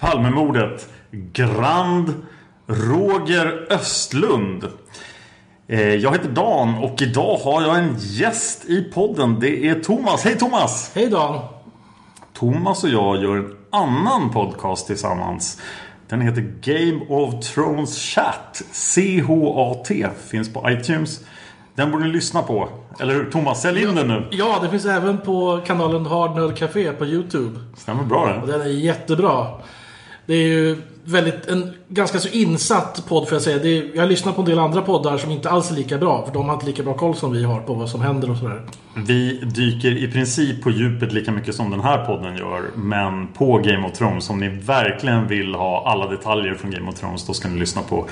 Palmemordet. Grand Roger Östlund. Eh, Jag heter Dan och idag har jag en gäst i podden. Det är Thomas. Hej Thomas! Hej Dan! Thomas och jag gör en annan podcast tillsammans. Den heter Game of Thrones Chat. C-H-A-T. Finns på iTunes. Den borde ni lyssna på. Eller hur? Thomas, sälj in den nu. Ja, det finns även på kanalen Hard Nerd Café på Youtube. Stämmer bra Och det. den är jättebra. Det är ju väldigt, en ganska så insatt podd får jag säga. Är, jag har lyssnat på en del andra poddar som inte alls är lika bra. För de har inte lika bra koll som vi har på vad som händer och sådär. Vi dyker i princip på djupet lika mycket som den här podden gör. Men på Game of Thrones. Om ni verkligen vill ha alla detaljer från Game of Thrones. Då ska ni lyssna på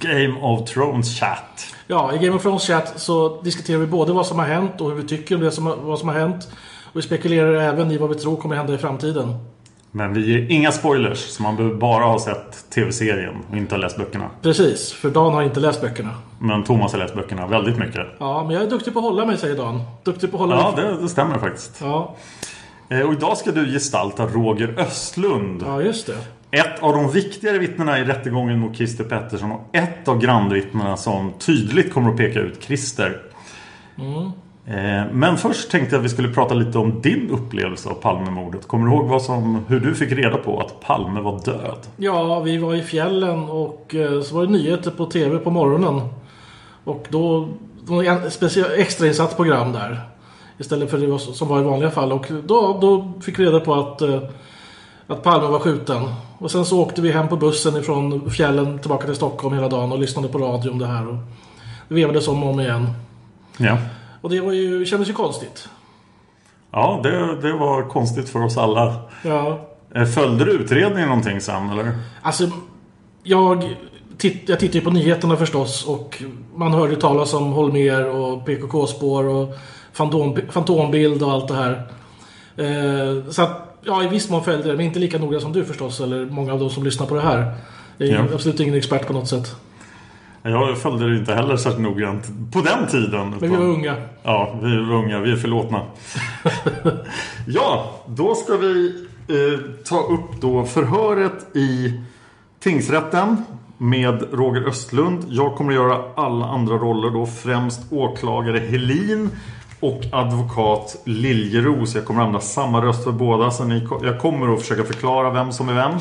Game of Thrones Chat. Ja, i Game of Thrones chat så diskuterar vi både vad som har hänt och hur vi tycker om det som, vad som har hänt. Och vi spekulerar även i vad vi tror kommer hända i framtiden. Men vi ger inga spoilers. Så man behöver bara ha sett tv-serien och inte ha läst böckerna. Precis, för Dan har inte läst böckerna. Men Thomas har läst böckerna väldigt mycket. Ja, men jag är duktig på att hålla mig, säger Dan. Duktig på att hålla Ja, mig. det, det stämmer faktiskt. Ja, Eh, Och idag ska du gestalta Roger Östlund. ja, just det. Ett av de viktigare vittnena i rättegången mot Christer Pettersson och ett av grannvittnena som tydligt kommer att peka ut Christer. Eh, Men först tänkte jag att vi skulle prata lite om din upplevelse av Palmemordet. Kommer du ihåg vad som, hur du fick reda på att Palme var död? Ja, vi var i fjällen och eh, så var det nyheter på TV på morgonen. Och då det var speciell extrainsatt program där. Istället för det som var i vanliga fall. Och då, då fick vi reda på att, eh, att Palme var skjuten. Och sen så åkte vi hem på bussen ifrån fjällen tillbaka till Stockholm hela dagen och lyssnade på radio om det här. Och det vevades om och om igen. Ja, Och det var ju, kändes ju konstigt. ja det, det var konstigt för oss alla. Ja, Eh, Följde du utredningen någonting sen eller? Alltså, jag, titt, jag tittar ju på nyheterna förstås och man hörde talas om Holmer och PKK-spår och fantom, fantombild och allt det här. Eh, så att, ja, i viss mån följde det, men inte lika noga som du förstås, eller många av de som lyssnar på det här. Jag är Ja. absolut ingen expert på något sätt. Jag följde det inte heller särskilt noggrant på den tiden. Men vi var unga. Ja, vi är unga. Vi är förlåtna. ja, då ska vi eh, ta upp då förhöret i tingsrätten med Roger Östlund. Jag kommer att göra alla andra roller då. Främst åklagare Helin och advokat Liljeros. Jag kommer att använda samma röst för båda. Så ni, jag kommer att försöka förklara vem som är vem.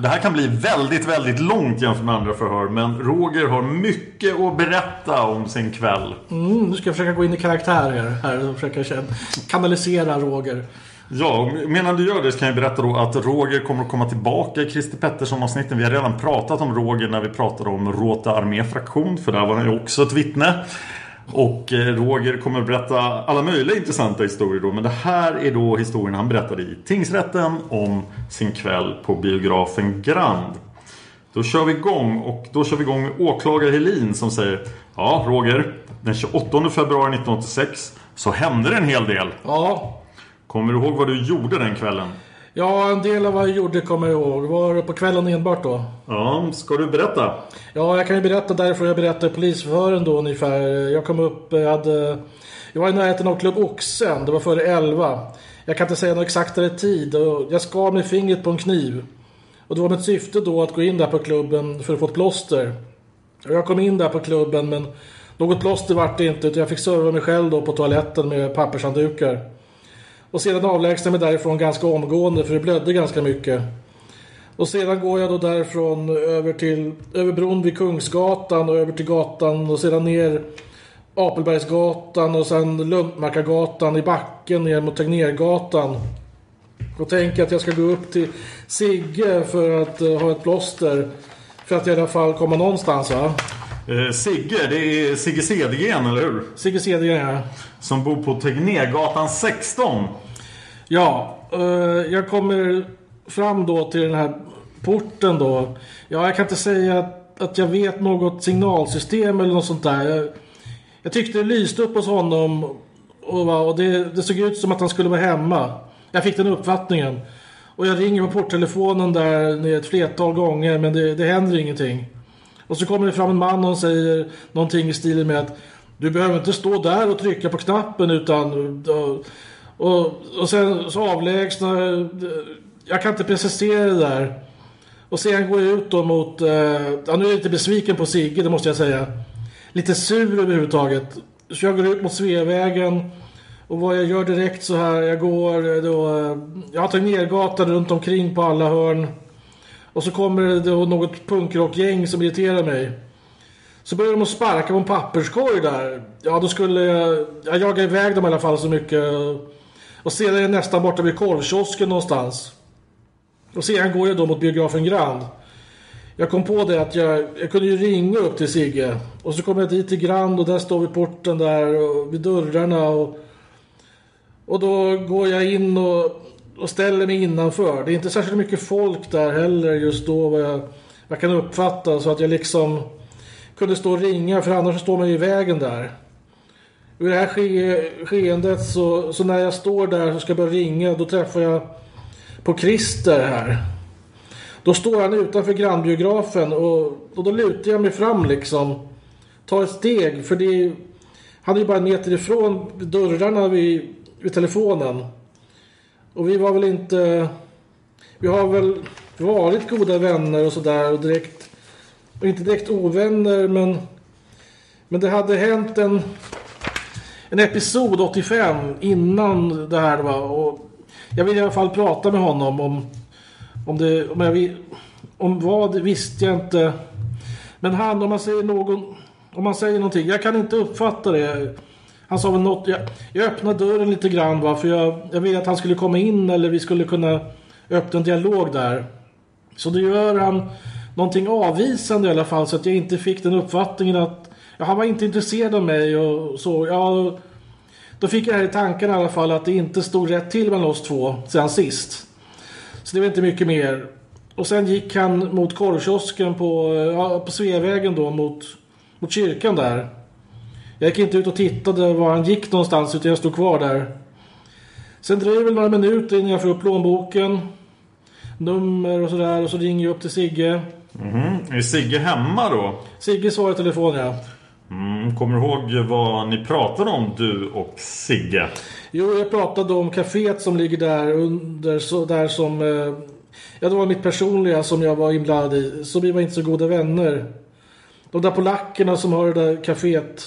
Och det här kan bli väldigt, väldigt långt jämfört med andra förhör. Men Roger har mycket att berätta om sin kväll. Mm, nu ska jag försöka gå in i karaktär här, och försöka kanalisera Roger. Ja, medan du gör det så kan jag berätta då att Roger kommer att komma tillbaka i Christer Pettersson-avsnitten. Vi har redan pratat om Roger när vi pratade om Råta arméfraktion, för där var han ju också ett vittne. Och eh, Roger kommer att berätta alla möjliga intressanta historier då. Men det här är då historien han berättade i tingsrätten om sin kväll på biografen Grand. Då kör vi igång och då kör vi igång med åklagare Helin som säger Ja, Roger. Den 28 februari 1986 så hände det en hel del. Ja, Kommer du ihåg vad du gjorde den kvällen? Ja, en del av vad jag gjorde kommer jag ihåg. Var det på kvällen enbart då? Ja, ska du berätta? Ja, jag kan ju berätta därför jag berättade polisförhören då ungefär. Jag kom upp, jag hade... Jag var i närheten av Klubb Oxen, det var före 11. Jag kan inte säga någon exaktare tid och jag skar med fingret på en kniv. Och det var mitt syfte då att gå in där på klubben för att få ett plåster. Och jag kom in där på klubben men något plåster vart det inte utan jag fick serva mig själv då på toaletten med pappershanddukar. Och sedan avlägsnade jag mig därifrån ganska omgående för det blödde ganska mycket. Och sedan går jag då därifrån över till över bron vid Kungsgatan och över till gatan och sedan ner Apelbergsgatan och sen Luntmakargatan i backen ner mot Tegnérgatan. Och tänker att jag ska gå upp till Sigge för att uh, ha ett plåster. För att i alla fall komma någonstans va? Eh, Sigge, det är Sigge Cedergren, eller hur? Sigge Cedergren ja. Som bor på Tegnérgatan 16. Ja, uh, jag kommer fram då till den här porten då. Ja, jag kan inte säga att, att jag vet något signalsystem eller något sånt där. Jag, jag tyckte det lyste upp hos honom och, och det, det, såg ut som att han skulle vara hemma. Jag fick den uppfattningen. Och jag ringer på porttelefonen där ett flertal gånger men det, det händer ingenting. Och så kommer det fram en man och säger någonting i stilen med att du behöver inte stå där och trycka på knappen utan... Och, och, sen så avlägsnar... Eh, jag kan inte precisera det där. Och sen går jag ut då mot... Eh, ja, nu är jag lite besviken på Sigge, det måste jag säga. Lite sur överhuvudtaget. Så jag går ut mot Sveavägen. Och vad jag gör direkt så här, jag går eh, då... Eh, jag har tagit ner gatan runt omkring på alla hörn. Och så kommer det då något punkrockgäng som irriterar mig. Så börjar de att sparka på en papperskorg där. Ja, då skulle jag... Jag jagar iväg dem i alla fall så mycket. Och sedan är jag nästan borta vid korvkiosken någonstans. Och sedan går jag då mot biografen Grand. Jag kom på det att jag, jag kunde ju ringa upp till Sigge. Och så kom jag dit till Grand och där står vi porten där och vid dörrarna. Och, och då går jag in och, och ställer mig innanför. Det är inte särskilt mycket folk där heller just då vad jag, jag kan uppfatta. Så att jag liksom kunde stå och ringa för annars står man ju i vägen där. I det här ske, skeendet så, så när jag står där och ska börja ringa då träffar jag på Christer här. Då står han utanför grannbiografen och, och då lutar jag mig fram liksom. Tar ett steg för det är, han är ju bara en meter ifrån dörrarna vid, vid telefonen. Och vi var väl inte... Vi har väl varit goda vänner och sådär och direkt... Och inte direkt ovänner men... Men det hade hänt en... En episod 85 innan det här va och jag vill i alla fall prata med honom om om det om jag om vad visste jag inte. Men han om man säger någon om man säger någonting jag kan inte uppfatta det. Han sa väl något jag, jag öppnade dörren lite grann va för jag jag ville att han skulle komma in eller vi skulle kunna öppna en dialog där. Så då gör han någonting avvisande i alla fall så att jag inte fick den uppfattningen att ja, han var inte intresserad av mig och så. Ja, då fick jag i tanken i alla fall att det inte stod rätt till mellan oss två sedan sist. Så det var inte mycket mer. Och sen gick han mot korvkiosken på, ja, på Sveavägen då mot, mot kyrkan där. Jag gick inte ut och tittade var han gick någonstans utan jag stod kvar där. Sen dröjer väl några minuter innan jag får upp plånboken. Nummer och sådär och så ringer jag upp till Sigge. Mm. Är Sigge hemma då? Sigge svarar i telefon ja. Mm. Kommer du ihåg vad ni pratade om du och Sigge? Jo, jag pratade om kaféet som ligger där under, så, där som... Eh, ja, det var mitt personliga som jag var inblandad i. Så vi var inte så goda vänner. De där polackerna som har det där kaféet.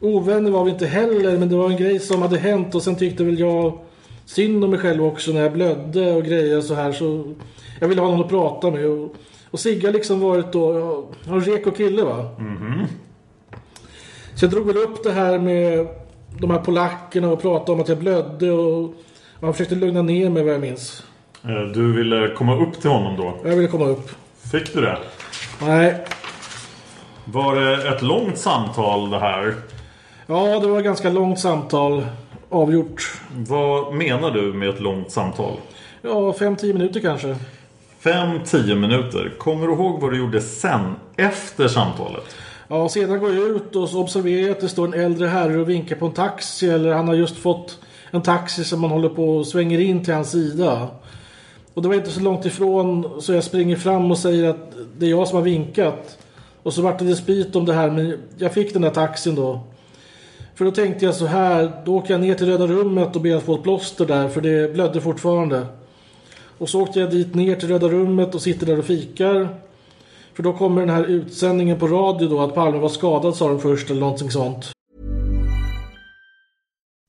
Ovänner var vi inte heller, men det var en grej som hade hänt och sen tyckte väl jag synd om mig själv också när jag blödde och grejer så här. Så jag ville ha någon att prata med. Och, och Sigge har liksom varit då, en reko kille va? Mhm. Så jag drog väl upp det här med de här polackerna och pratade om att jag blödde och han försökte lugna ner mig vad jag minns. Eh, Du ville komma upp till honom då? Jag ville komma upp. Fick du det? Nej. Var det ett långt samtal det här? Ja, det var ett ganska långt samtal. Avgjort. Vad menar du med ett långt samtal? Ja, fem tio minuter kanske. 5-10 minuter. Kommer du ihåg vad du gjorde sen? Efter samtalet? Ja, sedan går jag ut och så observerar jag att det står en äldre herre och vinkar på en taxi eller han har just fått en taxi som man håller på och svänger in till hans sida. Och det var inte så långt ifrån så jag springer fram och säger att det är jag som har vinkat. Och så vart det dispyt om det här men jag fick den där taxin då. För då tänkte jag så här, då åker jag ner till Röda rummet och ber att få ett plåster där för det blödde fortfarande. Och så åkte jag dit ner till Röda rummet och sitter där och fikar. För då kommer den här utsändningen på radio då att Palme var skadad sa de först eller någonting sånt.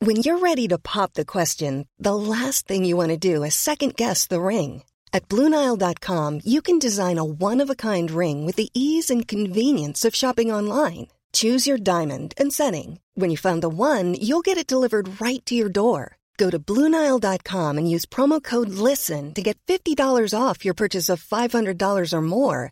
When you're ready to pop the question, the last thing you want to do is second guess the ring. At Bluenile.com you can design a one-of-a-kind ring with the ease and convenience of shopping online. Choose your diamond and setting. When you find the one, you'll get it delivered right to your door. Go to Bluenile.com and use promo code LISTEN to get $50 off your purchase of $500 or more.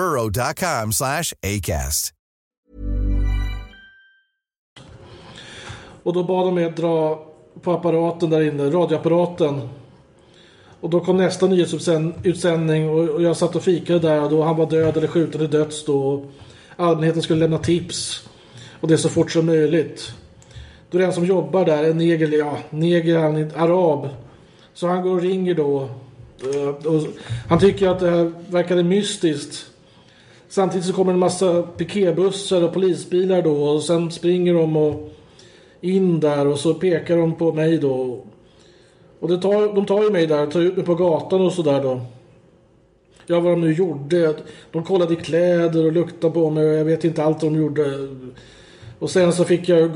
burrow.com slash acast. Och då bad de mig att dra på apparaten där inne, radioapparaten. Och då kom nästa nyhetsutsändning och jag satt och fikade där och då han var död eller skjuten till döds då. Allmänheten skulle lämna tips. Och det så fort som möjligt. Då är det en som jobbar där, en neger, ja, neger, han är arab. Så han går och ringer då. Eh, och han tycker att det här verkade mystiskt. Samtidigt så kommer en massa piketbussar och polisbilar då och sen springer de och in där och så pekar de på mig då. Och det tar, de tar ju mig där, tar ut mig på gatan och sådär då. Ja, vad de nu gjorde. De kollade i kläder och luktade på mig och jag vet inte allt de gjorde. Och sen så fick jag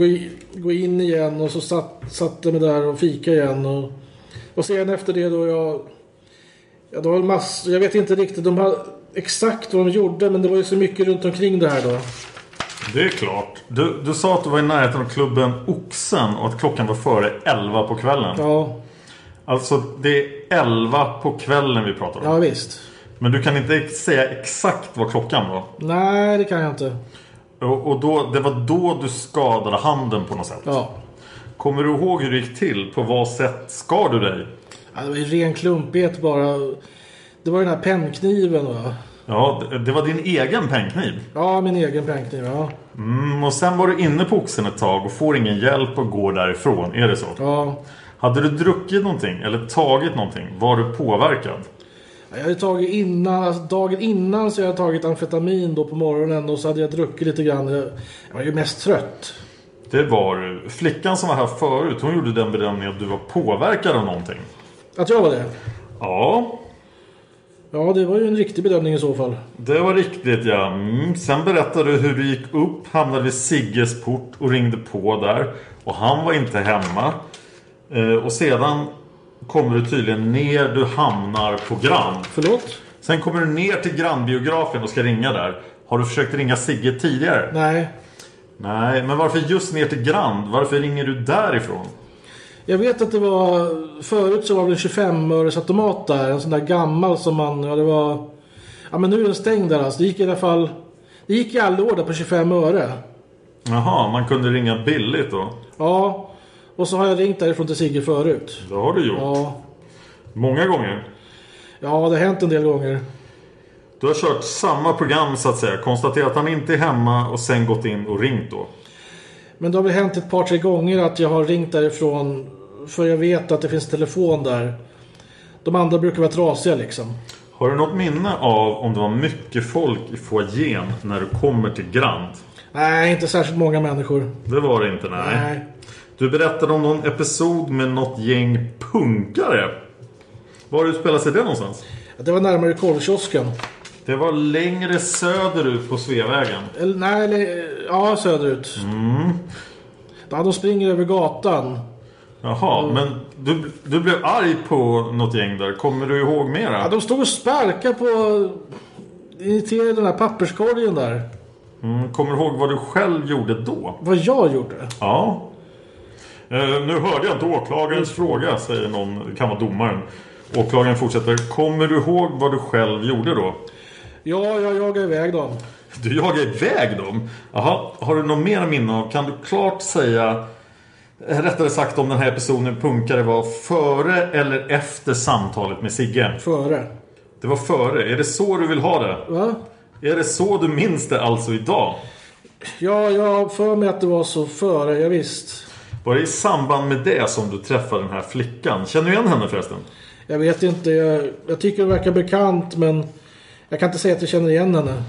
gå, in igen och så satt, satte mig där och fika igen. Och, och sen efter det då jag... Ja, det var massor, jag vet inte riktigt. De hade, exakt vad de gjorde men det var ju så mycket runt omkring det här då. Det är klart. Du, du sa att du var i närheten av klubben Oxen och att klockan var före 11 på kvällen. Ja. Alltså det är 11 på kvällen vi pratar om. Ja visst. Men du kan inte säga exakt vad klockan var. Nej det kan jag inte. Och, och då, det var då du skadade handen på något sätt. Ja. Kommer du ihåg hur det gick till? På vad sätt skar du dig? ja det var ju ren klumpighet bara. Det var den här pennkniven va? Ja, det, var din egen pennkniv. Ja, min egen pennkniv, ja. Mm, och sen var du inne på Oxen ett tag och får ingen hjälp och går därifrån. Är det så? Ja. Hade du druckit någonting eller tagit någonting? Var du påverkad? Jag hade tagit innan, alltså dagen innan så jag hade tagit amfetamin då på morgonen och så hade jag druckit lite grann. Jag, var ju mest trött. Det var. Flickan som var här förut, hon gjorde den bedömningen att du var påverkad av någonting. Att jag var det? Ja, Ja, det var ju en riktig bedömning i så fall. det var riktigt ja. Mm. Sen berättade du hur du gick upp, hamnade vid Sigges port och ringde på där. Och han var inte hemma. Eh, och sedan kommer du tydligen ner, du hamnar på Grand. Förlåt? Sen kommer du ner till Grandbiografen och ska ringa där. Har du försökt ringa Sigge tidigare? Nej. Nej, men varför just ner till Grand? Varför ringer du därifrån? Jag vet att det var... Förut så var det en 25 öres automat där. En sån där gammal som man... Ja, det var... Ja, men nu är den stängd där alltså. Det gick i alla fall... Det gick i alla år där på 25 öre. Jaha, man kunde ringa billigt då. Ja, och så har jag ringt därifrån till Sigge förut. Det har du gjort. Ja, Många gånger. ja det har hänt en del gånger. Du har kört samma program så att säga. Konstaterat att han inte är hemma och sen gått in och ringt då. Men det har väl hänt ett par, tre gånger att jag har ringt därifrån för jag vet att det finns telefon där. De andra brukar vara trasiga liksom. Har du något minne av om det var mycket folk i foajén när du kommer till Grand? Nej, inte särskilt många människor. Det var det inte, nej. Nej. Du berättade om någon episod med något gäng punkare. Var utspelar sig det någonstans? Det var närmare korvkiosken. Det var längre söderut på Sveavägen. Eller, nej, eller, ja söderut. Mm. Ja, de springer över gatan. Jaha, men du, du blev arg på något gäng där. Kommer du ihåg mera? Ja, de stod och sparkade på... Till den här papperskorgen där. Mm, kommer du ihåg vad du själv gjorde då? Vad jag gjorde? Ja. Eh, nu hörde jag inte åklagarens fråga, säger någon. Det kan vara domaren. Åklagaren fortsätter. Kommer du ihåg vad du själv gjorde då? Ja, jag jagade iväg dem. Du jagade iväg dem? Jaha, har du något mer minne av? Kan du klart säga eh, Rättare sagt om den här med punkare var före eller efter samtalet med Sigge? Före. Det var före. Är det så du vill ha det? Va? Är det så du minns det alltså idag? Ja, jag har för mig att det var så före, ja, visst. Var det i samband med det som du träffade den här flickan? Känner du igen henne förresten? Jag vet inte, jag, jag tycker det verkar bekant men jag kan inte säga att jag känner igen henne.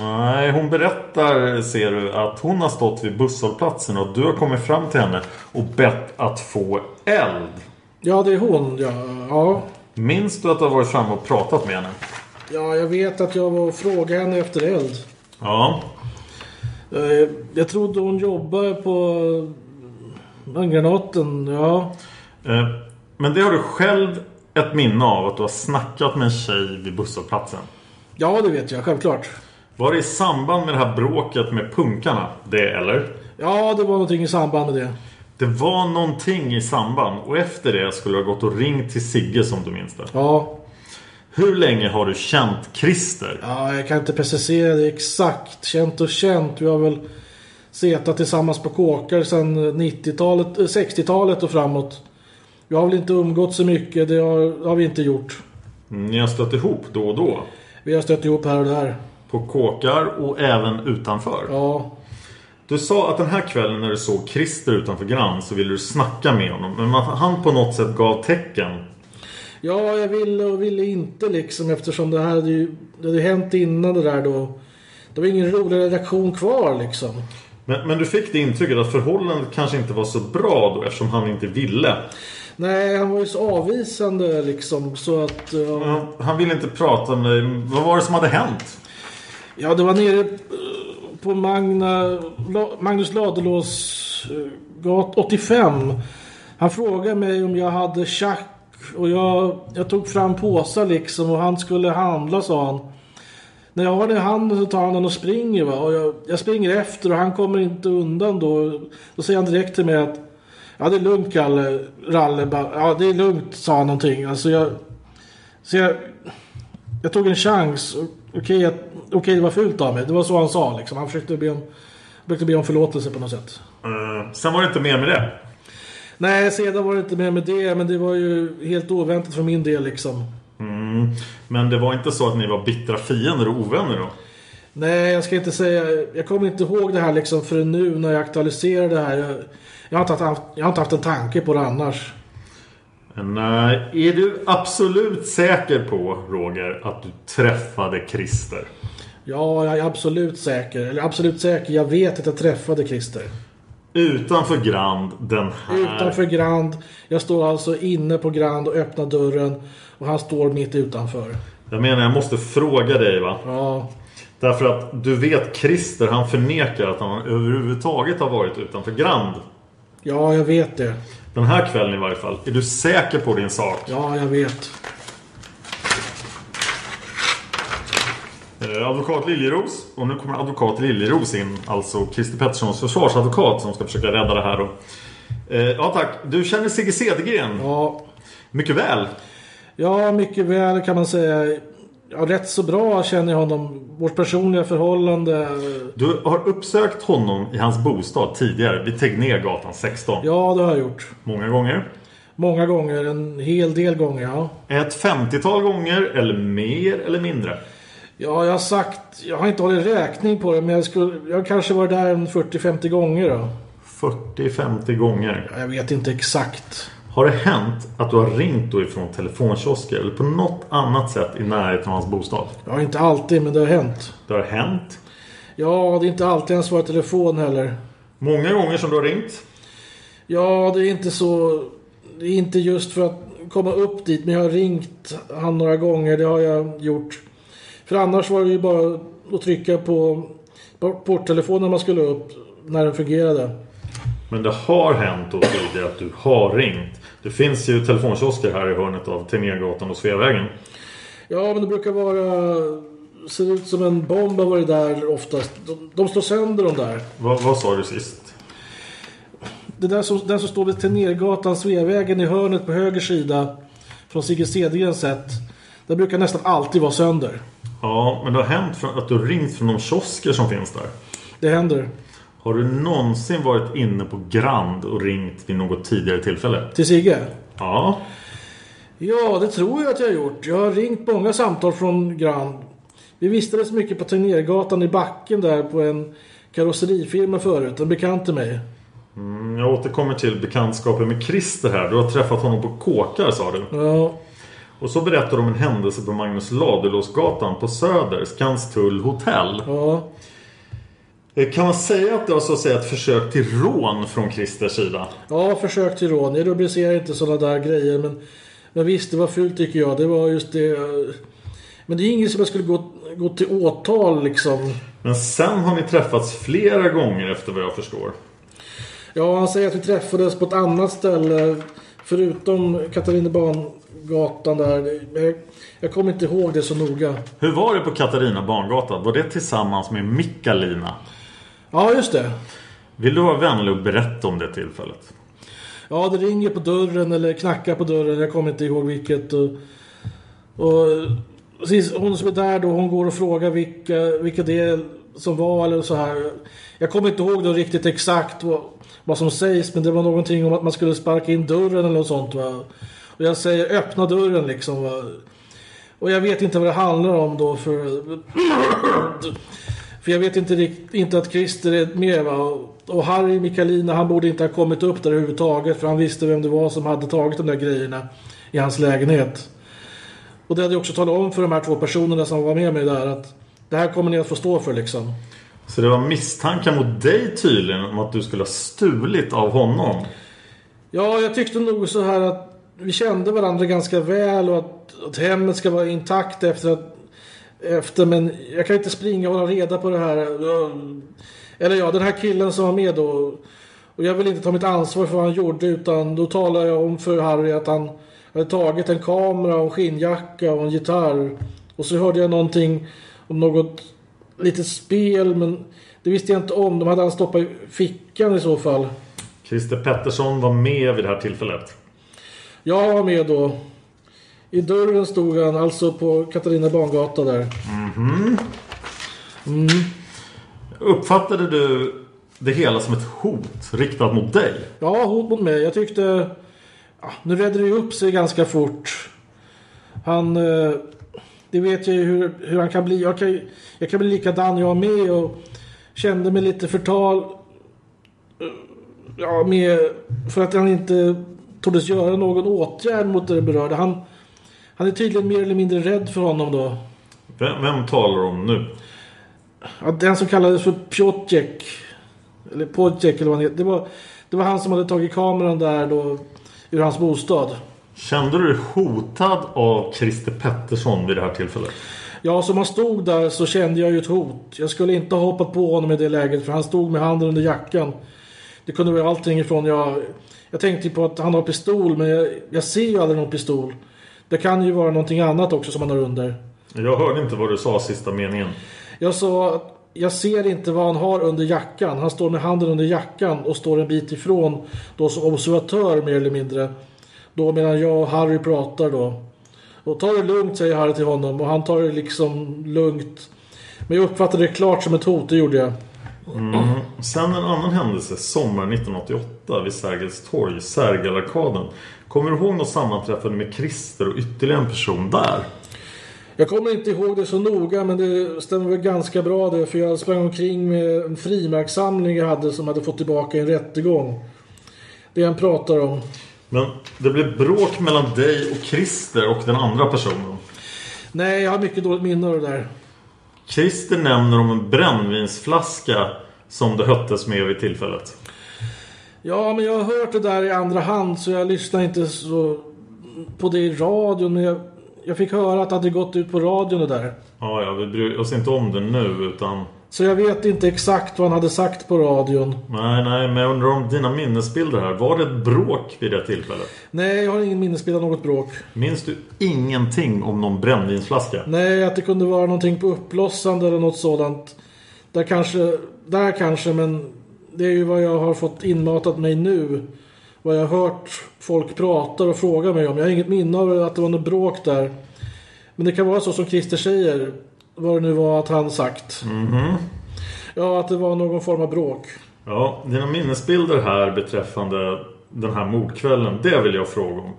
Nej, hon berättar, ser du, att hon har stått vid busshållplatsen och du har kommit fram till henne och bett att få eld. Ja, det är hon, ja. Ja, Minns du att du har varit framme och pratat med henne? ja jag vet att jag var och frågade henne efter eld. Ja. Eh, Jag trodde hon jobbade på handgranaten, ja. Eh, Men det har du själv ett minne av att du har snackat med en tjej vid busshållplatsen. Ja, det vet jag, självklart. Var det i samband med det här bråket med punkarna? Det eller? Ja, det var någonting i samband med det. Det var någonting i samband och efter det skulle du ha gått och ringt till Sigge som du minns det. Ja, Hur länge har du känt Christer? ja jag kan inte precisera det exakt. Känt och känt. Vi har väl setat tillsammans på kåkar sedan 90-talet, eh, 60-talet och framåt. Vi har väl inte umgått så mycket, det har, har vi inte gjort. Ni har stött ihop då och då. Vi har stött ihop här och där. På kåkar och även utanför. Ja, Du sa att den här kvällen när du såg Christer utanför Grand så ville du snacka med honom. Men att han på något sätt gav tecken. ja jag ville och ville inte liksom eftersom det här hade ju det hade hänt innan det där då. Det var ingen rolig redaktion kvar liksom. Men, men du fick det intrycket att förhållandet kanske inte var så bra då eftersom han inte ville. Nej, han var ju så avvisande liksom så att... ja. Ja, Han ville inte prata med dig. Vad var det som hade hänt? Ja, det var nere eh, på Magna, Magnus Ladulås eh, gat 85. Han frågade mig om jag hade tjack och jag, jag tog fram påsar liksom och han skulle handla sa han. När jag har den i handen så tar han den och springer va. Och jag, jag springer efter och han kommer inte undan då. Då säger han direkt till mig att Ja det är lugnt Kalle, Ralle. bara, Ja det är lugnt sa han någonting. Alltså jag... Så jag... Jag tog en chans. Okej, att- okej det var fult av mig. Det var så han sa liksom. Han försökte be om, försökte be om förlåtelse på något sätt. Eh, sen var det inte mer med det. Nej, sedan var det inte mer med det. Men det var ju helt oväntat för min del liksom. Mm. Men det var inte så att ni var bittra fiender och ovänner då? Nej, jag ska inte säga. Jag kommer inte ihåg det här liksom förrän nu när jag aktualiserar det här. Jag, jag, har, inte haft, jag har inte haft en tanke på det annars. Men, eh, är du absolut säker på, Roger, att du träffade Christer? Ja, jag är absolut säker. Eller absolut säker. Jag vet att jag träffade Christer. Utanför Grand den här... Utanför Grand. Jag står alltså inne på Grand och öppnar dörren. Och han står mitt utanför. Jag menar, jag måste fråga dig va. Ja, Därför att du vet Christer, han förnekar att han överhuvudtaget har varit utanför Grand. Ja jag vet det. Den här kvällen i varje fall. Är du säker på din sak? Ja, jag vet. Eh, advokat Liljeros. Och nu kommer advokat Liljeros in. Alltså Christer Petterssons försvarsadvokat som ska försöka rädda det här då. Eh, ja tack. Du känner Sigge Cedergren? Ja, Mycket väl. ja, mycket väl kan man säga. Ja, rätt så bra känner jag honom. Vårt personliga förhållande. Du har uppsökt honom i hans bostad tidigare vid Tegnérgatan 16. Ja, det har jag gjort. Många gånger. Många gånger, en hel del gånger, ja. Ett 50-tal gånger eller mer eller mindre? Ja, jag har sagt, jag har inte hållit räkning på det, men jag, skulle, jag kanske varit där en 40-50 gånger då. 40-50 gånger. Jag vet inte exakt. Har det hänt att du har ringt då ifrån telefonkiosker eller på något annat sätt i närheten av hans bostad? Ja, inte alltid, men det har hänt. Det har hänt. Ja, det är inte alltid han svarar telefon heller. Många gånger som du har ringt. Ja, det är inte så... Det är inte just för att komma upp dit, men jag har ringt han några gånger. Det har jag gjort. För annars var det ju bara att trycka på porttelefonen man skulle upp, när den fungerade. Men det har hänt då tidigare att du har ringt. Det finns ju telefonkiosker här i hörnet av Tegnérgatan och Sveavägen. Ja, men det brukar vara... Ser ut som en bomb har varit där oftast. De, de slår sönder de där. Va, vad sa du sist? Det där som, den som står vid Tegnérgatan, Sveavägen i hörnet på höger sida. Från Sigge Cedergrens sätt. Det brukar nästan alltid vara sönder. Ja, men det har hänt att du ringt från de kiosker som finns där. Det händer. Har du någonsin varit inne på Grand och ringt vid något tidigare tillfälle? Till Sigge? Ja. Ja, det tror jag att jag har gjort. Jag har ringt många samtal från Grand. Vi vistades mycket på Tegnérgatan i backen där på en karosserifirma förut. En bekant till mig. Mm, jag återkommer till bekantskapen med Christer här. Du har träffat honom på kåkar sa du. Ja. Och så berättar du om en händelse på Magnus Ladulåsgatan på Söder, Skanstull hotell. Ja. Eh, Kan man säga att det var så att säga ett försök till rån från Christers sida? Ja, försök till rån. Jag rubricerar inte sådana där grejer. Men, men visst, det var fult tycker jag. Det var just det. eh, Men det är inget som jag skulle gå, gå till åtal liksom. Men sen har ni träffats flera gånger efter vad jag förstår. Ja, han säger att vi träffades på ett annat ställe. Förutom Katarina där. Jag, jag kommer inte ihåg det så noga. Hur var det på Katarina Barngatan? Var det tillsammans med Mikkalina? Ja, just det. Vill du vara vänlig och berätta om det tillfället? Ja, det ringer på dörren eller knackar på dörren. Jag kommer inte ihåg vilket. Och, och hon som är där då, hon går och frågar vilka, vilka det är som var eller så här. Jag kommer inte ihåg då riktigt exakt vad, vad som sägs. Men det var någonting om att man skulle sparka in dörren eller något sånt va. Och jag säger öppna dörren liksom va. Och jag vet inte vad det handlar om då för... För jag vet inte riktigt inte att Christer är med va. Och Harry Mikalina han borde inte ha kommit upp där överhuvudtaget. För han visste vem det var som hade tagit de där grejerna i hans lägenhet. Och det hade jag också talat om för de här två personerna som var med mig där att det här kommer ni att få stå för liksom. Så det var misstankar mot dig tydligen om att du skulle ha stulit av honom? Ja, jag tyckte nog så här att vi kände varandra ganska väl och att, att hemmet ska vara intakt efter att efter, men jag kan inte springa och hålla reda på det här. Eller ja, den här killen som var med då. Och jag vill inte ta mitt ansvar för vad han gjorde utan då talar jag om för Harry att han hade tagit en kamera och en skinnjacka och en gitarr. Och så hörde jag någonting om något litet spel men det visste jag inte om. De hade han stoppat i fickan i så fall. Christer Pettersson var med vid det här tillfället. Jag var med då. I dörren stod han, alltså på Katarina Bangata där. Uppfattade du det hela som ett hot riktat mot dig? Ja, hot mot mig. Jag tyckte... Ja, nu redde det ju upp sig ganska fort. Han... eh, Det vet jag ju hur, hur han kan bli. Jag kan, jag kan bli likadan jag med och kände mig lite förtal. eh, Ja, med... För att han inte tordes göra någon åtgärd mot det berörda. Han, han är tydligen mer eller mindre rädd för honom då. Vem, vem talar om nu? Ja, den som kallades för Piotjek. Eller Podjek eller vad han heter. Det var, det var han som hade tagit kameran där då. Ur hans bostad. Kände du dig hotad av Christer Pettersson vid det här tillfället? Ja, som han stod där så kände jag ju ett hot. Jag skulle inte ha hoppat på honom i det läget för han stod med handen under jackan. Det kunde vara allting ifrån jag... Jag tänkte på att han har pistol men jag, jag ser ju aldrig någon pistol. Det kan ju vara någonting annat också som han har under. Jag hörde inte vad du sa sista meningen. Jag sa att jag ser inte vad han har under jackan. Han står med handen under jackan och står en bit ifrån då som observatör mer eller mindre. Då medan jag och Harry pratar då. Och ta det lugnt säger Harry till honom och han tar det liksom lugnt. Men jag uppfattade det klart som ett hot, det gjorde jag. Sen en annan händelse, sommaren 1988 vid Sergels torg, Sergelarkaden. Kommer du ihåg något sammanträffande med Christer och ytterligare en person där? Jag kommer inte ihåg det så noga men det stämmer väl ganska bra det för jag sprang omkring med en frimärkssamling jag hade som hade fått tillbaka en rättegång. Det han pratar om. Men det blev bråk mellan dig och Christer och den andra personen. Nej, jag har mycket dåligt minne av det där. Christer nämner om en brännvinsflaska som det höttes med vid tillfället. Ja, men jag har hört det där i andra hand så jag lyssnar inte så på det i radion. Men jag, jag fick höra att det hade gått ut på radion det där. Ja, ja, vi bryr oss inte om det nu utan... Så jag vet inte exakt vad han hade sagt på radion. Nej, nej, men jag undrar om dina minnesbilder här. Var det ett bråk vid det tillfället? Nej, jag har ingen minnesbild av något bråk. Minns du ingenting om någon brännvinsflaska? Nej, att det kunde vara någonting på uppblossande eller något sådant. Där kanske, där kanske, men det är ju vad jag har fått inmatat mig nu. Vad jag har hört folk prata och fråga mig om. Jag har inget minne av att det var något bråk där. Men det kan vara så som Christer säger. Vad det nu var att han sagt. Ja, att det var någon form av bråk. Ja, dina minnesbilder här beträffande den här mordkvällen, det vill jag fråga om.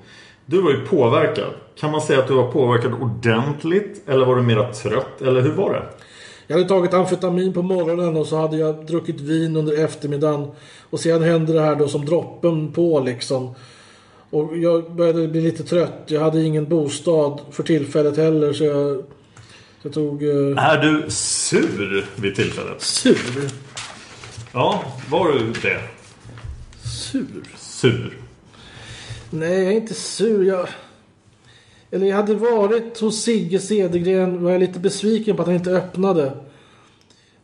Du var ju påverkad. Kan man säga att du var påverkad ordentligt? Eller var du mera trött? Eller hur var det? Jag hade tagit amfetamin på morgonen och så hade jag druckit vin under eftermiddagen. Och sen hände det här då som droppen på liksom. Och jag började bli lite trött. Jag hade ingen bostad för tillfället heller så jag, jag tog... Eh, Är du sur vid tillfället? sur. Ja, var du det? Sur? Sur. Nej, jag är inte sur. Jag... Eller jag hade varit hos Sigge Cedergren var jag lite besviken på att han inte öppnade.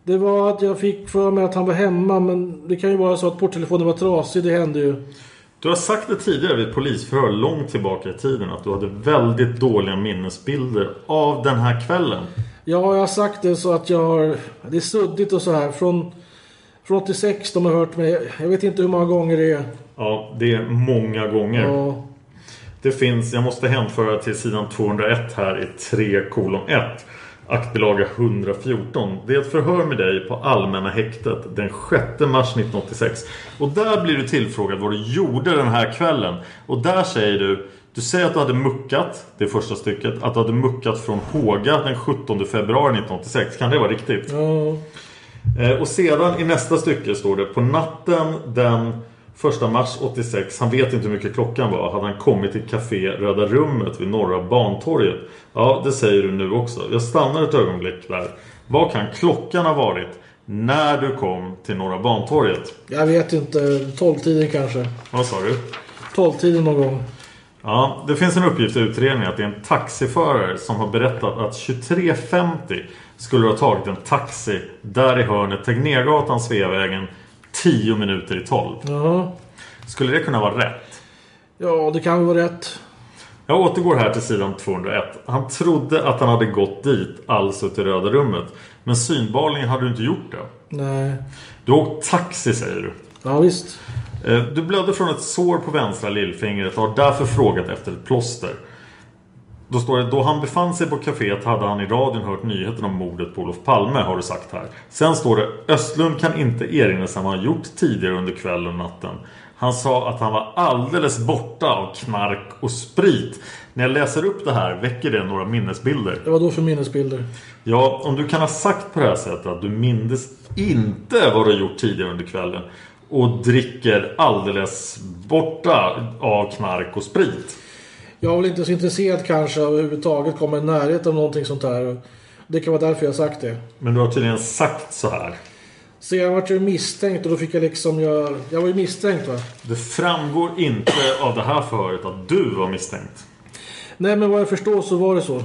Det var att jag fick för mig att han var hemma men det kan ju vara så att porttelefonen var trasig. Det hände ju. Du har sagt det tidigare vid polisförhör långt tillbaka i tiden att du hade väldigt dåliga minnesbilder av den här kvällen. Ja, jag har sagt det så att jag har... Det är suddigt och så här. Från, från 86 de har hört mig. Jag vet inte hur många gånger det är. Ja, det är många gånger. Ja, Det finns, jag måste hänföra till sidan 201 här i 3 kolon 1. Aktbilaga 114. Det är ett förhör med dig på Allmänna häktet den 6 mars 1986. Och där blir du tillfrågad vad du gjorde den här kvällen. Och där säger du du säger att du hade muckat, det första stycket, att du hade muckat från Håga den 17 februari 1986. Kan det vara riktigt? ja. Eh, Och sedan i nästa stycke står det på natten den 1 mars 86, han vet inte hur mycket klockan var, hade han kommit till Café Röda Rummet vid Norra Bantorget. Ja, det säger du nu också. Jag stannar ett ögonblick där. Vad kan klockan ha varit när du kom till Norra Bantorget? Jag vet inte. 12-tiden kanske. Vad sa du? 12-tiden någon gång. Ja, det finns en uppgift i utredningen att det är en taxiförare som har berättat att 23.50 skulle ha tagit en taxi där i hörnet Tegnérgatan, Sveavägen 10 minuter i 12. Jaha. Skulle det kunna vara rätt? Ja, det kan vara rätt. Jag återgår här till sidan 201. Han trodde att han hade gått dit, alltså till Röda rummet. Men synbarligen hade du inte gjort det. Nej. Du har åkt taxi säger du. Ja, visst. Eh, Du blödde från ett sår på vänstra lillfingret och har därför frågat efter ett plåster. Då står det, då han befann sig på kaféet hade han i radion hört nyheten om mordet på Olof Palme har du sagt här. Sen står det, Östlund kan inte erinra sig vad han gjort tidigare under kvällen och natten. Han sa att han var alldeles borta av knark och sprit. När jag läser upp det här väcker det några minnesbilder. Det var då för minnesbilder. Ja, om du kan ha sagt på det här sättet att du mindes inte vad du gjort tidigare under kvällen och dricker alldeles borta av knark och sprit. Jag var väl inte så intresserad kanske överhuvudtaget komma i närheten av någonting sånt här. Det kan vara därför jag har sagt det. Men du har tydligen sagt så här. Sen vart jag misstänkt och då fick jag liksom jag... Jag var ju misstänkt va? Det framgår inte av det här förhöret att du var misstänkt. Nej men vad jag förstår så var det så.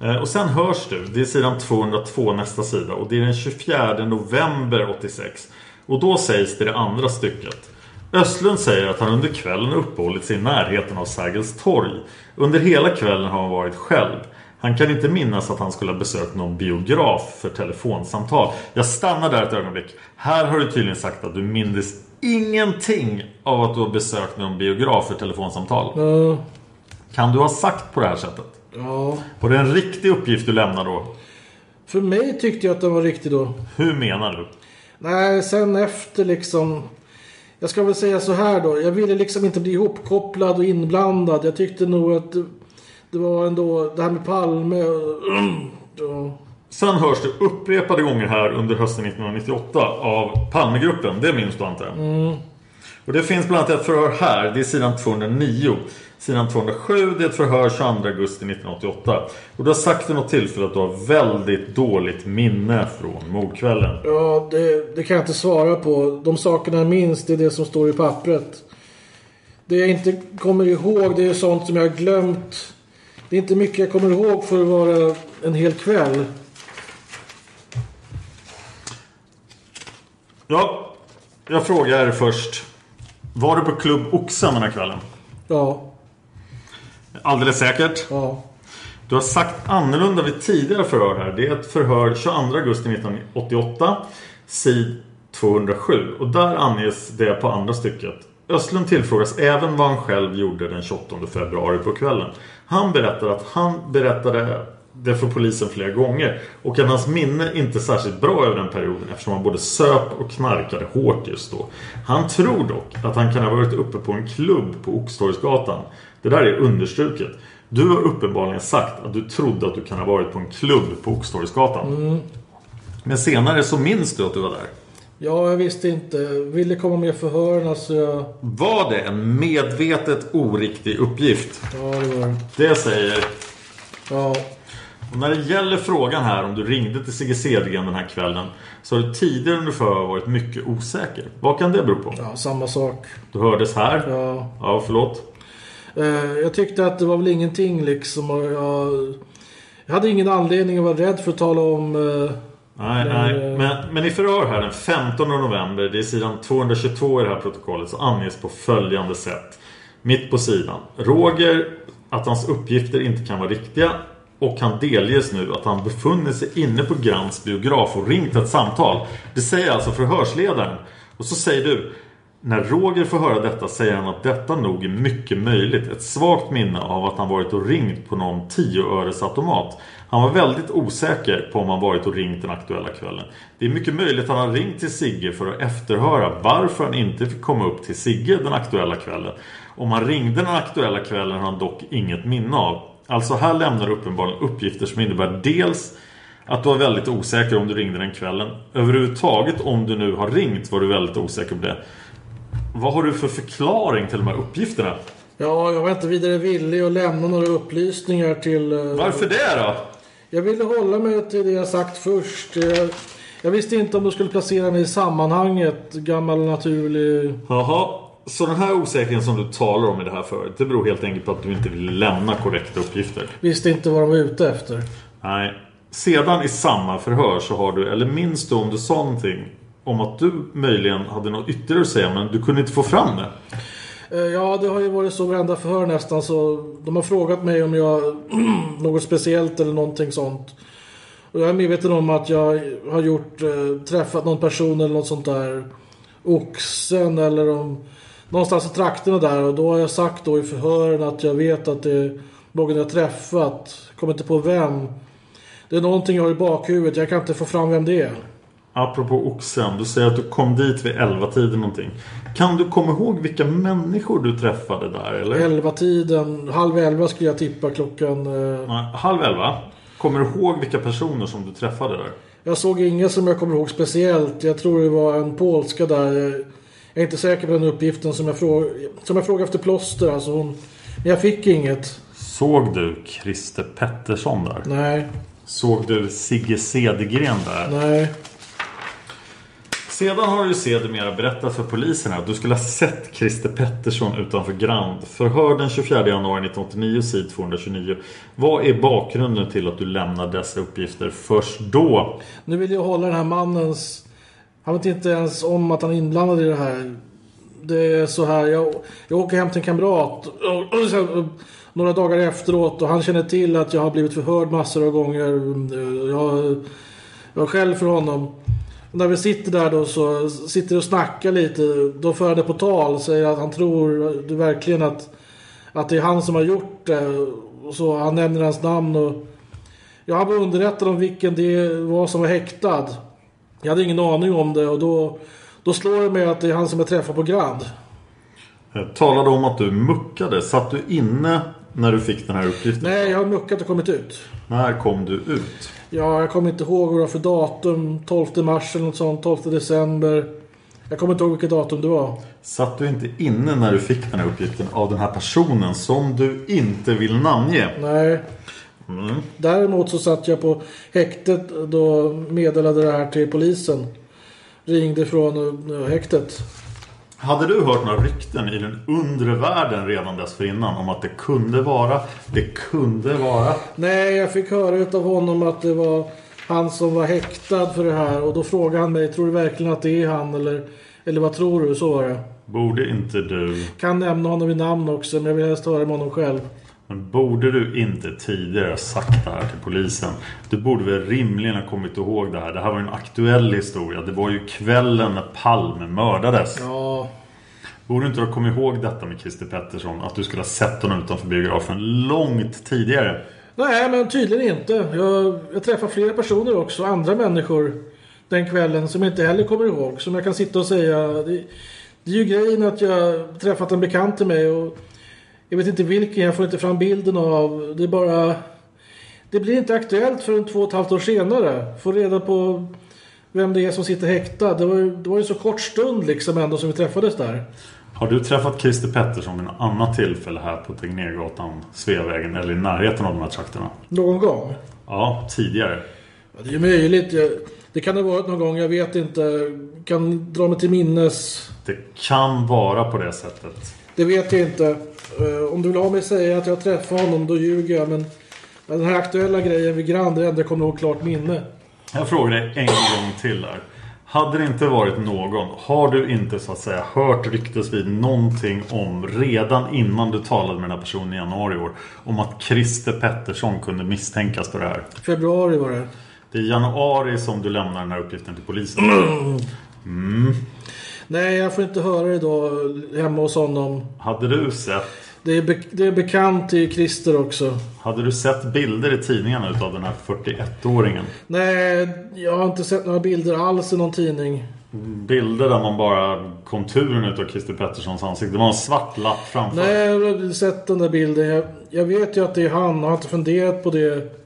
Eh, Och sen hörs du, det är sidan 202 nästa sida och det är den 24 november 86. Och då sägs det i det andra stycket. Östlund säger att han under kvällen uppehållit sig i närheten av Sergels torg. Under hela kvällen har han varit själv. Han kan inte minnas att han skulle ha besökt någon biograf för telefonsamtal. Jag stannar där ett ögonblick. Här har du tydligen sagt att du minns ingenting av att du har besökt någon biograf för telefonsamtal. Ja, Kan du ha sagt på det här sättet? Ja. Var det en riktig uppgift du lämnade då? För mig tyckte jag att den var riktig då. Hur menar du? Nej, sen efter liksom... Jag ska väl säga så här då. Jag ville liksom inte bli ihopkopplad och inblandad. Jag tyckte nog att det, var ändå det här med Palme och... Sen hörs det upprepade gånger här under hösten 1998 av Palmegruppen. Det minns du antar jag? Och det finns bland annat ett förhör här. Det är sidan 209. Sidan 207 det är ett förhör 22 augusti 1988. Och du har sagt vid något tillfälle att du har väldigt dåligt minne från mordkvällen. Ja, det, det kan jag inte svara på. De sakerna jag minns, det är det som står i pappret. Det jag inte kommer ihåg, det är sånt som jag har glömt. Det är inte mycket jag kommer ihåg för att vara en hel kväll. Ja, jag frågar först. Var du på Klubb Oxen den här kvällen? Ja, Alldeles säkert. ja. Du har sagt annorlunda vid tidigare förhör här. Det är ett förhör 22 augusti 1988. Sid 207. Och där anges det på andra stycket. Östlund tillfrågas även vad han själv gjorde den 28 februari på kvällen. Han berättar att han berättade det för polisen flera gånger. Och att hans minne inte är särskilt bra över den perioden eftersom han både söp och knarkade hårt just då. Han tror dock att han kan ha varit uppe på en klubb på Oxtorgsgatan. Det där är understruket. Du har uppenbarligen sagt att du trodde att du kan ha varit på en klubb på Oxtorgsgatan. Men senare så minns du att du var där. Ja, jag visste inte. Ville komma med förhören så jag... Var det en medvetet oriktig uppgift? Ja, det var det. Det säger... Ja. Och när det gäller frågan här om du ringde till Sigge Cedergren den här kvällen så har du tidigare under förhör varit mycket osäker. Vad kan det bero på? ja, samma sak. Du hördes här. Ja. Ja, förlåt. Eh, jag tyckte att det var väl ingenting liksom. Och jag, jag hade ingen anledning att vara rädd för att tala om... eh, Nej, Men, nej. eh, Men, men i förhör här den 15 november, det är sidan 222 i det här protokollet, så anges på följande sätt. Mitt på sidan. Roger, att hans uppgifter inte kan vara riktiga och han delges nu att han befunnit sig inne på Grants biograf och ringt ett samtal. Det säger alltså förhörsledaren. Och så säger du när Roger får höra detta säger han att detta nog är mycket möjligt. Ett svagt minne av att han varit och ringt på någon tioöresautomat. Han var väldigt osäker på om han varit och ringt den aktuella kvällen. Det är mycket möjligt att han har ringt till Sigge för att efterhöra varför han inte fick komma upp till Sigge den aktuella kvällen. Om han ringde den aktuella kvällen har han dock inget minne av. Alltså här lämnar du uppenbarligen uppgifter som innebär dels att du var väldigt osäker om du ringde den kvällen. Överhuvudtaget om du nu har ringt var du väldigt osäker på det. Vad har du för förklaring till de här uppgifterna? Ja, jag var inte vidare villig att lämna några upplysningar till... eh, Varför det då? Jag ville hålla mig till det jag sagt först. Jag, jag visste inte om du skulle placera mig i sammanhanget. Gammal naturlig... Jaha, så den här osäkerheten som du talar om i det här förut Det beror helt enkelt på att du inte vill lämna korrekta uppgifter Visste inte vad de var ute efter. Nej Sedan i samma förhör så har du, eller minns du om du sa någonting Om att du möjligen hade något ytterligare att säga men du kunde inte få fram det Eh, Ja, det har ju varit så varenda förhör nästan. Så de har frågat mig om jag något speciellt eller någonting sånt. Och jag är medveten om att jag har gjort, eh, träffat någon person eller något sånt där. Oxen eller om någonstans i trakterna där. Och då har jag sagt då i förhören att jag vet att det är någon jag träffat. Kommer inte på vem. Det är någonting jag har i bakhuvudet. Jag kan inte få fram vem det är. Apropå oxen, du säger att du kom dit vid 11-tiden någonting Kan du komma ihåg vilka människor du träffade där eller? Elva tiden, halv elva skulle jag tippa klockan. eh, Nej, halv elva Kommer du ihåg vilka personer som du träffade där? Jag såg inga som jag kommer ihåg speciellt. Jag tror det var en polska där. Jag är inte säker på den uppgiften som jag, fråg som jag frågade efter plåster. Alltså hon... Men jag fick inget. Såg du Christer Pettersson där? Nej, Såg du Sigge Cedergren där? nej. Sedan har du sedermera berättat för polisen att du skulle ha sett Christer Pettersson utanför Grand. Förhör den 24 januari 1989, sid 229. Vad är bakgrunden till att du lämnar dessa uppgifter först då? Nu vill jag hålla den här mannens... Han vet inte ens om att han är inblandad i det här. Det är så här, jag, jag åker hem till en kamrat. Och, och sen, några dagar efteråt och han känner till att jag har blivit förhörd massor av gånger. Jag, jag själv för honom. När vi sitter där då så sitter och snackar lite. Då för han det på tal. Säger att han tror verkligen att, att det är han som har gjort det. så. Han nämner hans namn och... jag var underrättad om vilken det var som var häktad. Jag hade ingen aning om det och då, då slår det mig att det är han som jag träffade på Grand. Jag talade om att du muckade. Satt du inne när du fick den här uppgiften? Nej, jag har muckat och kommit ut. När kom du ut? Ja, jag kommer inte ihåg vad det var för datum. 12 mars eller något sånt. 12 december. Jag kommer inte ihåg vilket datum det var. Satt du inte inne när du fick den här uppgiften av den här personen som du inte vill namnge? Nej. Mm. Däremot så satt jag på häktet då meddelade det här till polisen. Ringde från eh, häktet. Hade du hört några rykten i den undre världen redan dessförinnan om att det kunde vara, det kunde vara? Nej, jag fick höra av honom att det var han som var häktad för det här. Och då frågade han mig, tror du verkligen att det är han? Eller, eller vad tror du? Så var det. Borde inte du... Kan nämna honom i namn också, men jag vill helst höra med honom själv. Men borde du inte tidigare sagt det här till polisen? Du borde väl rimligen ha kommit ihåg det här. Det här var en aktuell historia. Det var ju kvällen när Palme mördades. Ja, Borde du inte ha kommit ihåg detta med Christer Pettersson? Att du skulle ha sett honom utanför biografen långt tidigare. Nej, men tydligen inte. Jag, jag träffar flera personer också, andra människor den kvällen som jag inte heller kommer ihåg. Som jag kan sitta och säga. Det, det är ju grejen att jag träffat en bekant till mig och jag vet inte vilken, jag får inte fram bilden av. Det är bara... Det blir inte aktuellt förrän två och ett halvt år senare. Få reda på vem det är som sitter häktad. Det var ju, det var ju så kort stund liksom ändå som vi träffades där. Har du träffat Christer Pettersson vid något annat tillfälle här på Tegnérgatan, Sveavägen eller i närheten av de här trakterna? Någon gång. Ja, tidigare. Ja, det är ju möjligt. Jag, det kan ha varit någon gång, jag vet inte. Kan dra mig till minnes. Det kan vara på det sättet. Det vet jag inte. Eh, om du vill ha mig säga att jag träffade honom, då ljuger jag. Men den här aktuella grejen vid Grand, enda jag kommer ihåg klart minne. Jag frågar dig en gång till här. Hade det inte varit någon, har du inte så att säga hört ryktesvis någonting om redan innan du talade med den här personen i januari i år om att Christer Pettersson kunde misstänkas för det här? Februari var det. Det är i januari som du lämnar den här uppgiften till polisen. Nej, jag får inte höra det då hemma hos honom. Hade du sett Det är, be, det är bekant till Christer också. Hade du sett bilder i tidningarna utav den här 41-åringen? Nej, jag har inte sett några bilder alls i någon tidning. Bilder där man bara konturen utav Christer Petterssons ansikte. Det var en svart lapp framför. Nej, jag har sett den där bilden. Jag, jag vet ju att det är han och har inte funderat på det.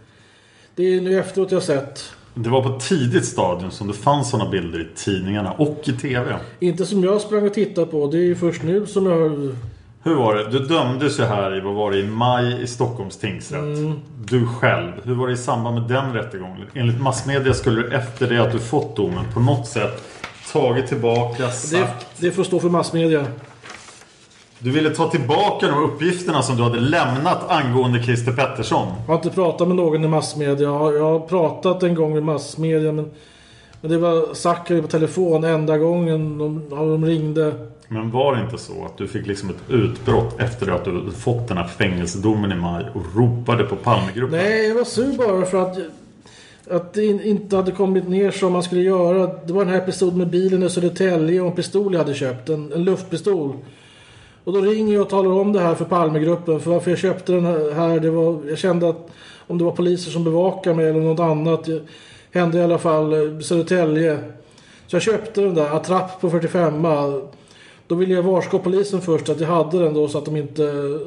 Det är nu efteråt jag har sett. Det var på tidigt stadium som det fanns sådana bilder i tidningarna och i TV. Inte som jag sprang och tittade på. Det är ju först nu som jag har... Hur var det? Du dömdes ju här i, vad var det, i maj i Stockholms tingsrätt. Du själv. Hur var det i samband med den rättegången? Enligt massmedia skulle du efter det att du fått domen på något sätt tagit tillbaka, Det, sagt... det får stå för massmedia. Du ville ta tillbaka de uppgifterna som du hade lämnat angående Christer Pettersson. Jag har inte pratat med någon i massmedia. Jag har, jag har pratat en gång med massmedia men, men det var Zackari på telefon enda gången de, de ringde. Men var det inte så att du fick liksom ett utbrott efter att du fått den här fängelsedomen i maj och ropade på Palmegruppen? Nej, jag var sur bara för att, att det in- inte hade kommit ner som man skulle göra. Det var den här episoden med bilen i Södertälje och en pistol jag hade köpt. En, en luftpistol. Och då ringer jag och talar om det här för Palmegruppen. För varför jag köpte den här. Det var, jag kände att om det var poliser som bevakade mig eller något annat. Det hände i alla fall i Södertälje. Så jag köpte den där Attrapp på 45 Då ville jag varska polisen först att jag hade den då så att de inte...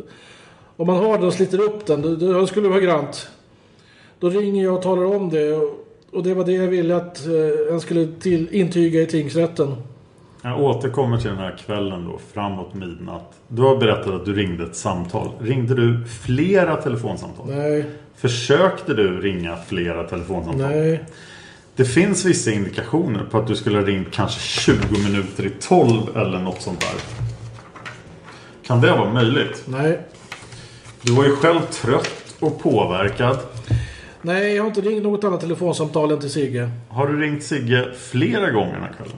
Om man har den och sliter upp den, då, då skulle det vara grant. Då ringer jag och talar om det. Och, det var det jag ville att eh, en skulle till, intyga i tingsrätten. Jag återkommer till den här kvällen då, framåt midnatt. Du har berättat att du ringde ett samtal. Ringde du flera telefonsamtal? Nej, Försökte du ringa flera telefonsamtal? nej. Det finns vissa indikationer på att du skulle ha ringt kanske 20 minuter i 12 eller något sånt där. Kan det vara möjligt? Nej. Du var ju själv trött och påverkad. Nej, jag har inte ringt något annat telefonsamtal än till Sigge. Har du ringt Sigge flera gånger den här kvällen?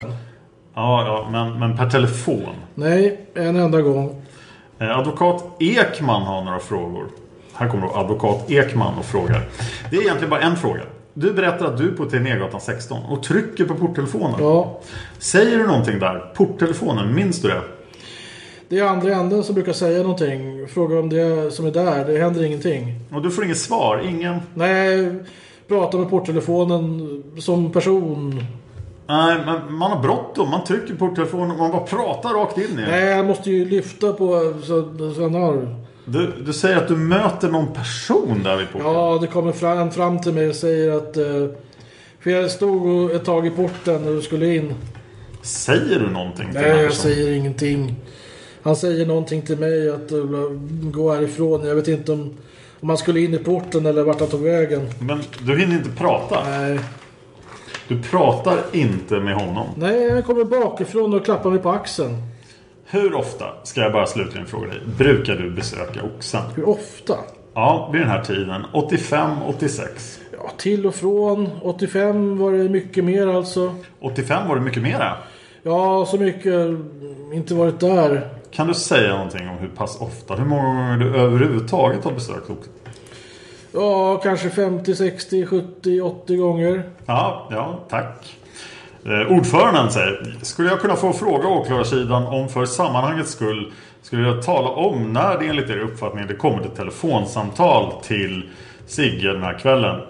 Ja, ja men, men per telefon. Nej, en enda gång. Eh, Advokat Ekman har några frågor. Här kommer då advokat Ekman och frågar. Det är egentligen bara en fråga. Du berättar att du är på Tegnérgatan 16 och trycker på porttelefonen. Ja, Säger du någonting där? Porttelefonen, minns du det? det är andra änden som brukar säga någonting. Fråga om det som är där. Det händer ingenting. Och du får inget svar? Ingen? Nej, prata med porttelefonen som person. Nej, men man har bråttom. Man trycker på porttelefonen och man bara pratar rakt in i. Nej, jag måste ju lyfta på så, så han har. Du, du säger att du möter någon person där vid porten. Ja, det kommer fram, fram till mig och säger att... Eh, för jag stod ett tag i porten och skulle in. Säger du någonting till den Nej, här jag personen? säger ingenting. Han säger någonting till mig att uh, gå härifrån. Jag vet inte om, om han skulle in i porten eller vart han tog vägen. Men du hinner inte prata. Nej, Du pratar inte med honom. Nej han kommer bakifrån och klappar mig på axeln. Hur ofta, ska jag bara slutligen fråga dig, brukar du besöka Oxen? Hur ofta? Ja, vid den här tiden. 85, 86. Ja, till och från. 85 var det mycket mer alltså. 85 var det mycket mera. Ja, så mycket. Inte varit där. Kan du säga någonting om hur pass ofta, hur många gånger du överhuvudtaget har besökt Oxen? Ja, kanske 50, 60, 70, 80 gånger. Ja, ja, tack. Eh, ordföranden säger, skulle jag kunna få fråga åklagarsidan om för sammanhangets skull skulle jag tala om när det enligt er uppfattning det kommer ett telefonsamtal till Sigge den här kvällen?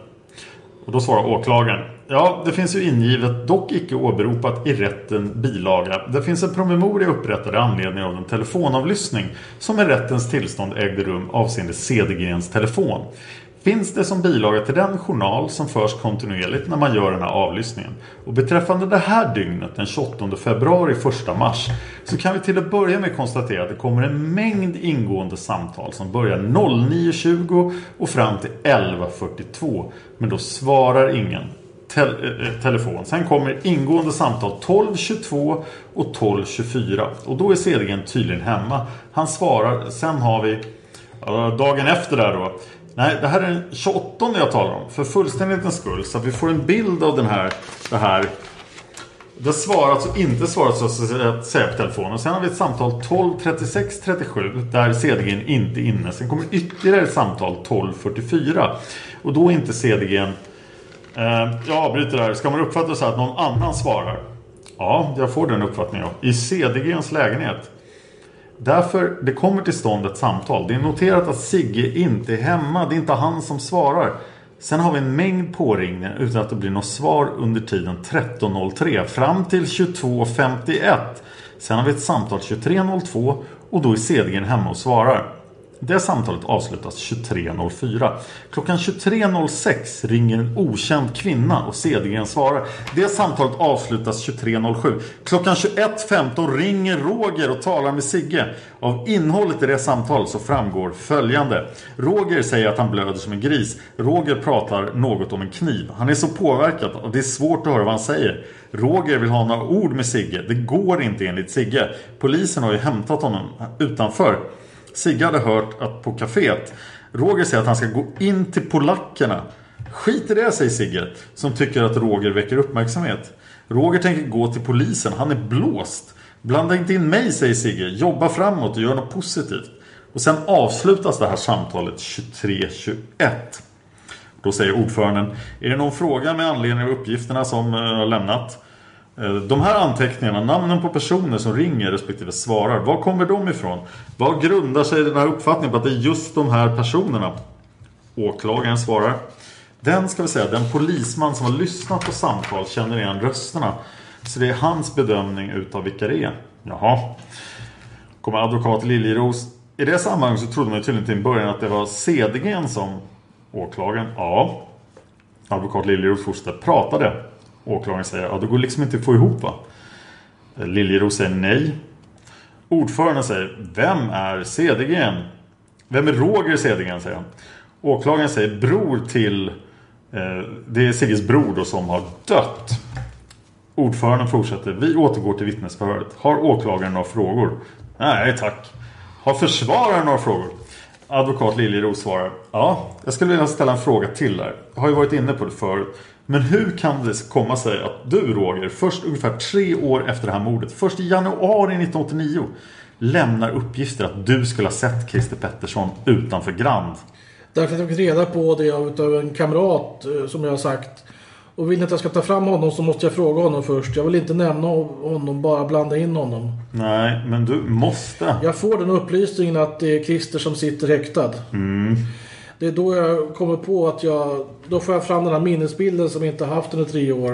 Och då svarar åklagaren. Ja, det finns ju ingivet, dock icke åberopat i rätten bilaga. Det finns en promemoria upprättad i anledning av en telefonavlyssning som med rättens tillstånd ägde rum avseende Cedergrens telefon. Finns det som bilaga till den journal som förs kontinuerligt när man gör den här avlyssningen. Och beträffande det här dygnet, den 28 februari 1 mars, så kan vi till att börja med konstatera att det kommer en mängd ingående samtal som börjar 09.20 och fram till 11.42. Men då svarar ingen tel- eh, telefon. Sen kommer ingående samtal 12.22 och 12.24. Och då är Cedergren tydligen hemma. Han svarar, sen har vi dagen efter där då. Nej, det här är den 28 jag talar om. För fullständighetens skull. Så att vi får en bild av den här. Det här. Det har svarats och inte svarats så att säga på telefonen. Sen har vi ett samtal 12.36.37 där CDG'n inte är inne. Sen kommer ytterligare ett samtal 12.44. Och då är inte CDG'n... Eh, jag avbryter där. Ska man uppfatta det så att någon annan svarar? Ja, jag får den uppfattningen. I CDG'ns lägenhet. Därför det kommer till stånd ett samtal. Det är noterat att Sigge inte är hemma. Det är inte han som svarar. Sen har vi en mängd påringningar utan att det blir något svar under tiden 13.03 fram till 22.51. Sen har vi ett samtal 23.02 och då är Cedergren hemma och svarar. Det samtalet avslutas 23.04. Klockan 23.06 ringer en okänd kvinna och Cedergren svarar. Det samtalet avslutas 23.07. Klockan 21.15 ringer Roger och talar med Sigge. Av innehållet i det samtalet så framgår följande. Roger säger att han blöder som en gris. Roger pratar något om en kniv. Han är så påverkad och det är svårt att höra vad han säger. Roger vill ha några ord med Sigge. Det går inte enligt Sigge. Polisen har ju hämtat honom utanför. Sigge hade hört att på kaféet Roger säger att han ska gå in till polackerna. Skit i det säger Sigge som tycker att Roger väcker uppmärksamhet. Roger tänker gå till polisen. Han är blåst. Blanda inte in mig säger Sigge. Jobba framåt och gör något positivt. Och sen avslutas det här samtalet 23.21. Då säger ordföranden Är det någon fråga med anledning av uppgifterna som jag har lämnat? Eh, de här anteckningarna, namnen på personer som ringer respektive svarar, var kommer de ifrån? Vad grundar sig den här uppfattningen på att det är just de här personerna? Åklagaren svarar Den ska vi säga, den polisman som har lyssnat på samtal känner igen rösterna. Så det är hans bedömning utav vilka det är. Jaha. Kommer advokat Liljeros. I det sammanhanget så trodde man ju tydligen till en början att det var Cedergren som åklagaren. Ja. Advokat Liljeros fortsätter pratade. Åklagaren säger, ja det går liksom inte att få ihop va? Liljeros säger nej. Ordföranden säger, vem är Cedergren? Vem är Roger Cedergren säger han. Åklagaren säger bror till eh, Det är Sigges bror då som har dött Ordföranden fortsätter Vi återgår till vittnesförhöret Har åklagaren några frågor? Nej tack Har försvararen några frågor? Advokat Liljeros svarar Ja, jag skulle vilja ställa en fråga till där Jag har ju varit inne på det förut men hur kan det komma sig att du Roger Först ungefär tre år efter det här mordet Först i januari 1989 Lämnar uppgifter att du skulle ha sett Christer Pettersson utanför Grand Därför att jag fick reda på det av en kamrat eh, som jag har sagt. Och vill ni att jag ska ta fram honom så måste jag fråga honom först. Jag vill inte nämna honom, bara blanda in honom. Nej, men du måste. Jag får den upplysningen att det är Christer som sitter häktad. Det är då jag kommer på att jag... Då får jag fram den här minnesbilden som jag inte haft under tre år.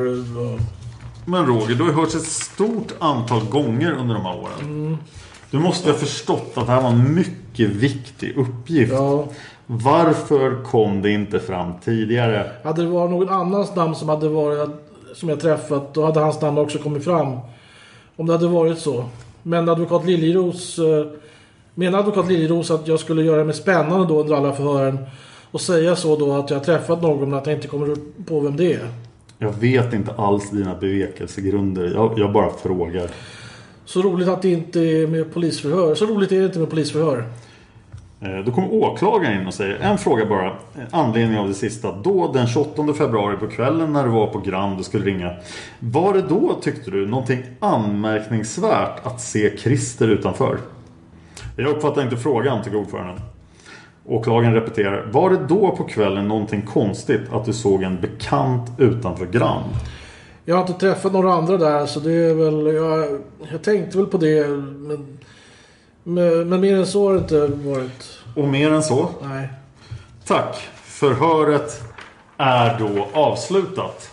Men Roger, du har hört ett stort antal gånger under de här åren. Du måste ha förstått att det här var en mycket viktig uppgift. Ja. Varför kom det inte fram tidigare? Hade det varit någon annans namn som hade varit... Som jag träffat, då hade hans namn också kommit fram. Om det hade varit så. Men advokat Liljeros... eh, Menar advokat Liljeros att jag skulle göra mig spännande då under alla förhören? Och säga så då att jag har träffat någon men att jag inte kommer på vem det är? Jag vet inte alls dina bevekelsegrunder. Jag, jag bara frågar. Så roligt att det inte är med polisförhör. Så roligt är det inte med polisförhör. Eh, Då kommer åklagaren in och säger en fråga bara. Anledning av det sista. Då den 28 februari på kvällen när du var på Grand och skulle ringa. Var det då tyckte du någonting anmärkningsvärt att se Christer utanför? Jag uppfattar inte frågan tycker ordföranden. Åklagaren repeterar. Var det då på kvällen någonting konstigt att du såg en bekant utanför Grand? Jag har inte träffat några andra där så det är väl... Jag, jag tänkte väl på det men... Men, men mer än så har det inte varit. Och mer än så? Nej. Tack. Förhöret är då avslutat.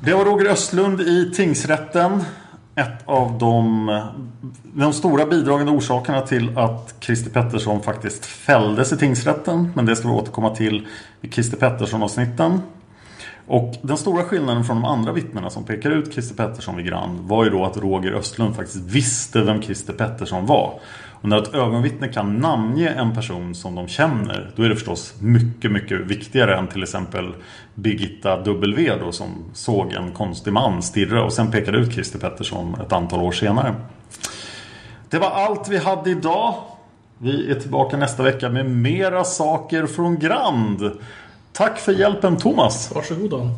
Det var Roger Östlund i tingsrätten. Ett av de, de stora bidragande orsakerna till att Christer Pettersson faktiskt fälldes i tingsrätten. Men det ska vi återkomma till i Christer Pettersson-avsnitten. Och den stora skillnaden från de andra vittnena som pekar ut Christer Pettersson vid Grand var ju då att Roger Östlund faktiskt visste vem Christer Pettersson var. Och när ett ögonvittne kan namnge en person som de känner då är det förstås mycket, mycket viktigare än till exempel Birgitta W då som såg en konstig man stirra och sen pekade ut Christer Pettersson ett antal år senare. Det var allt vi hade idag. Vi är tillbaka nästa vecka med mera saker från Grand. Tack för hjälpen Thomas. Varsågod då.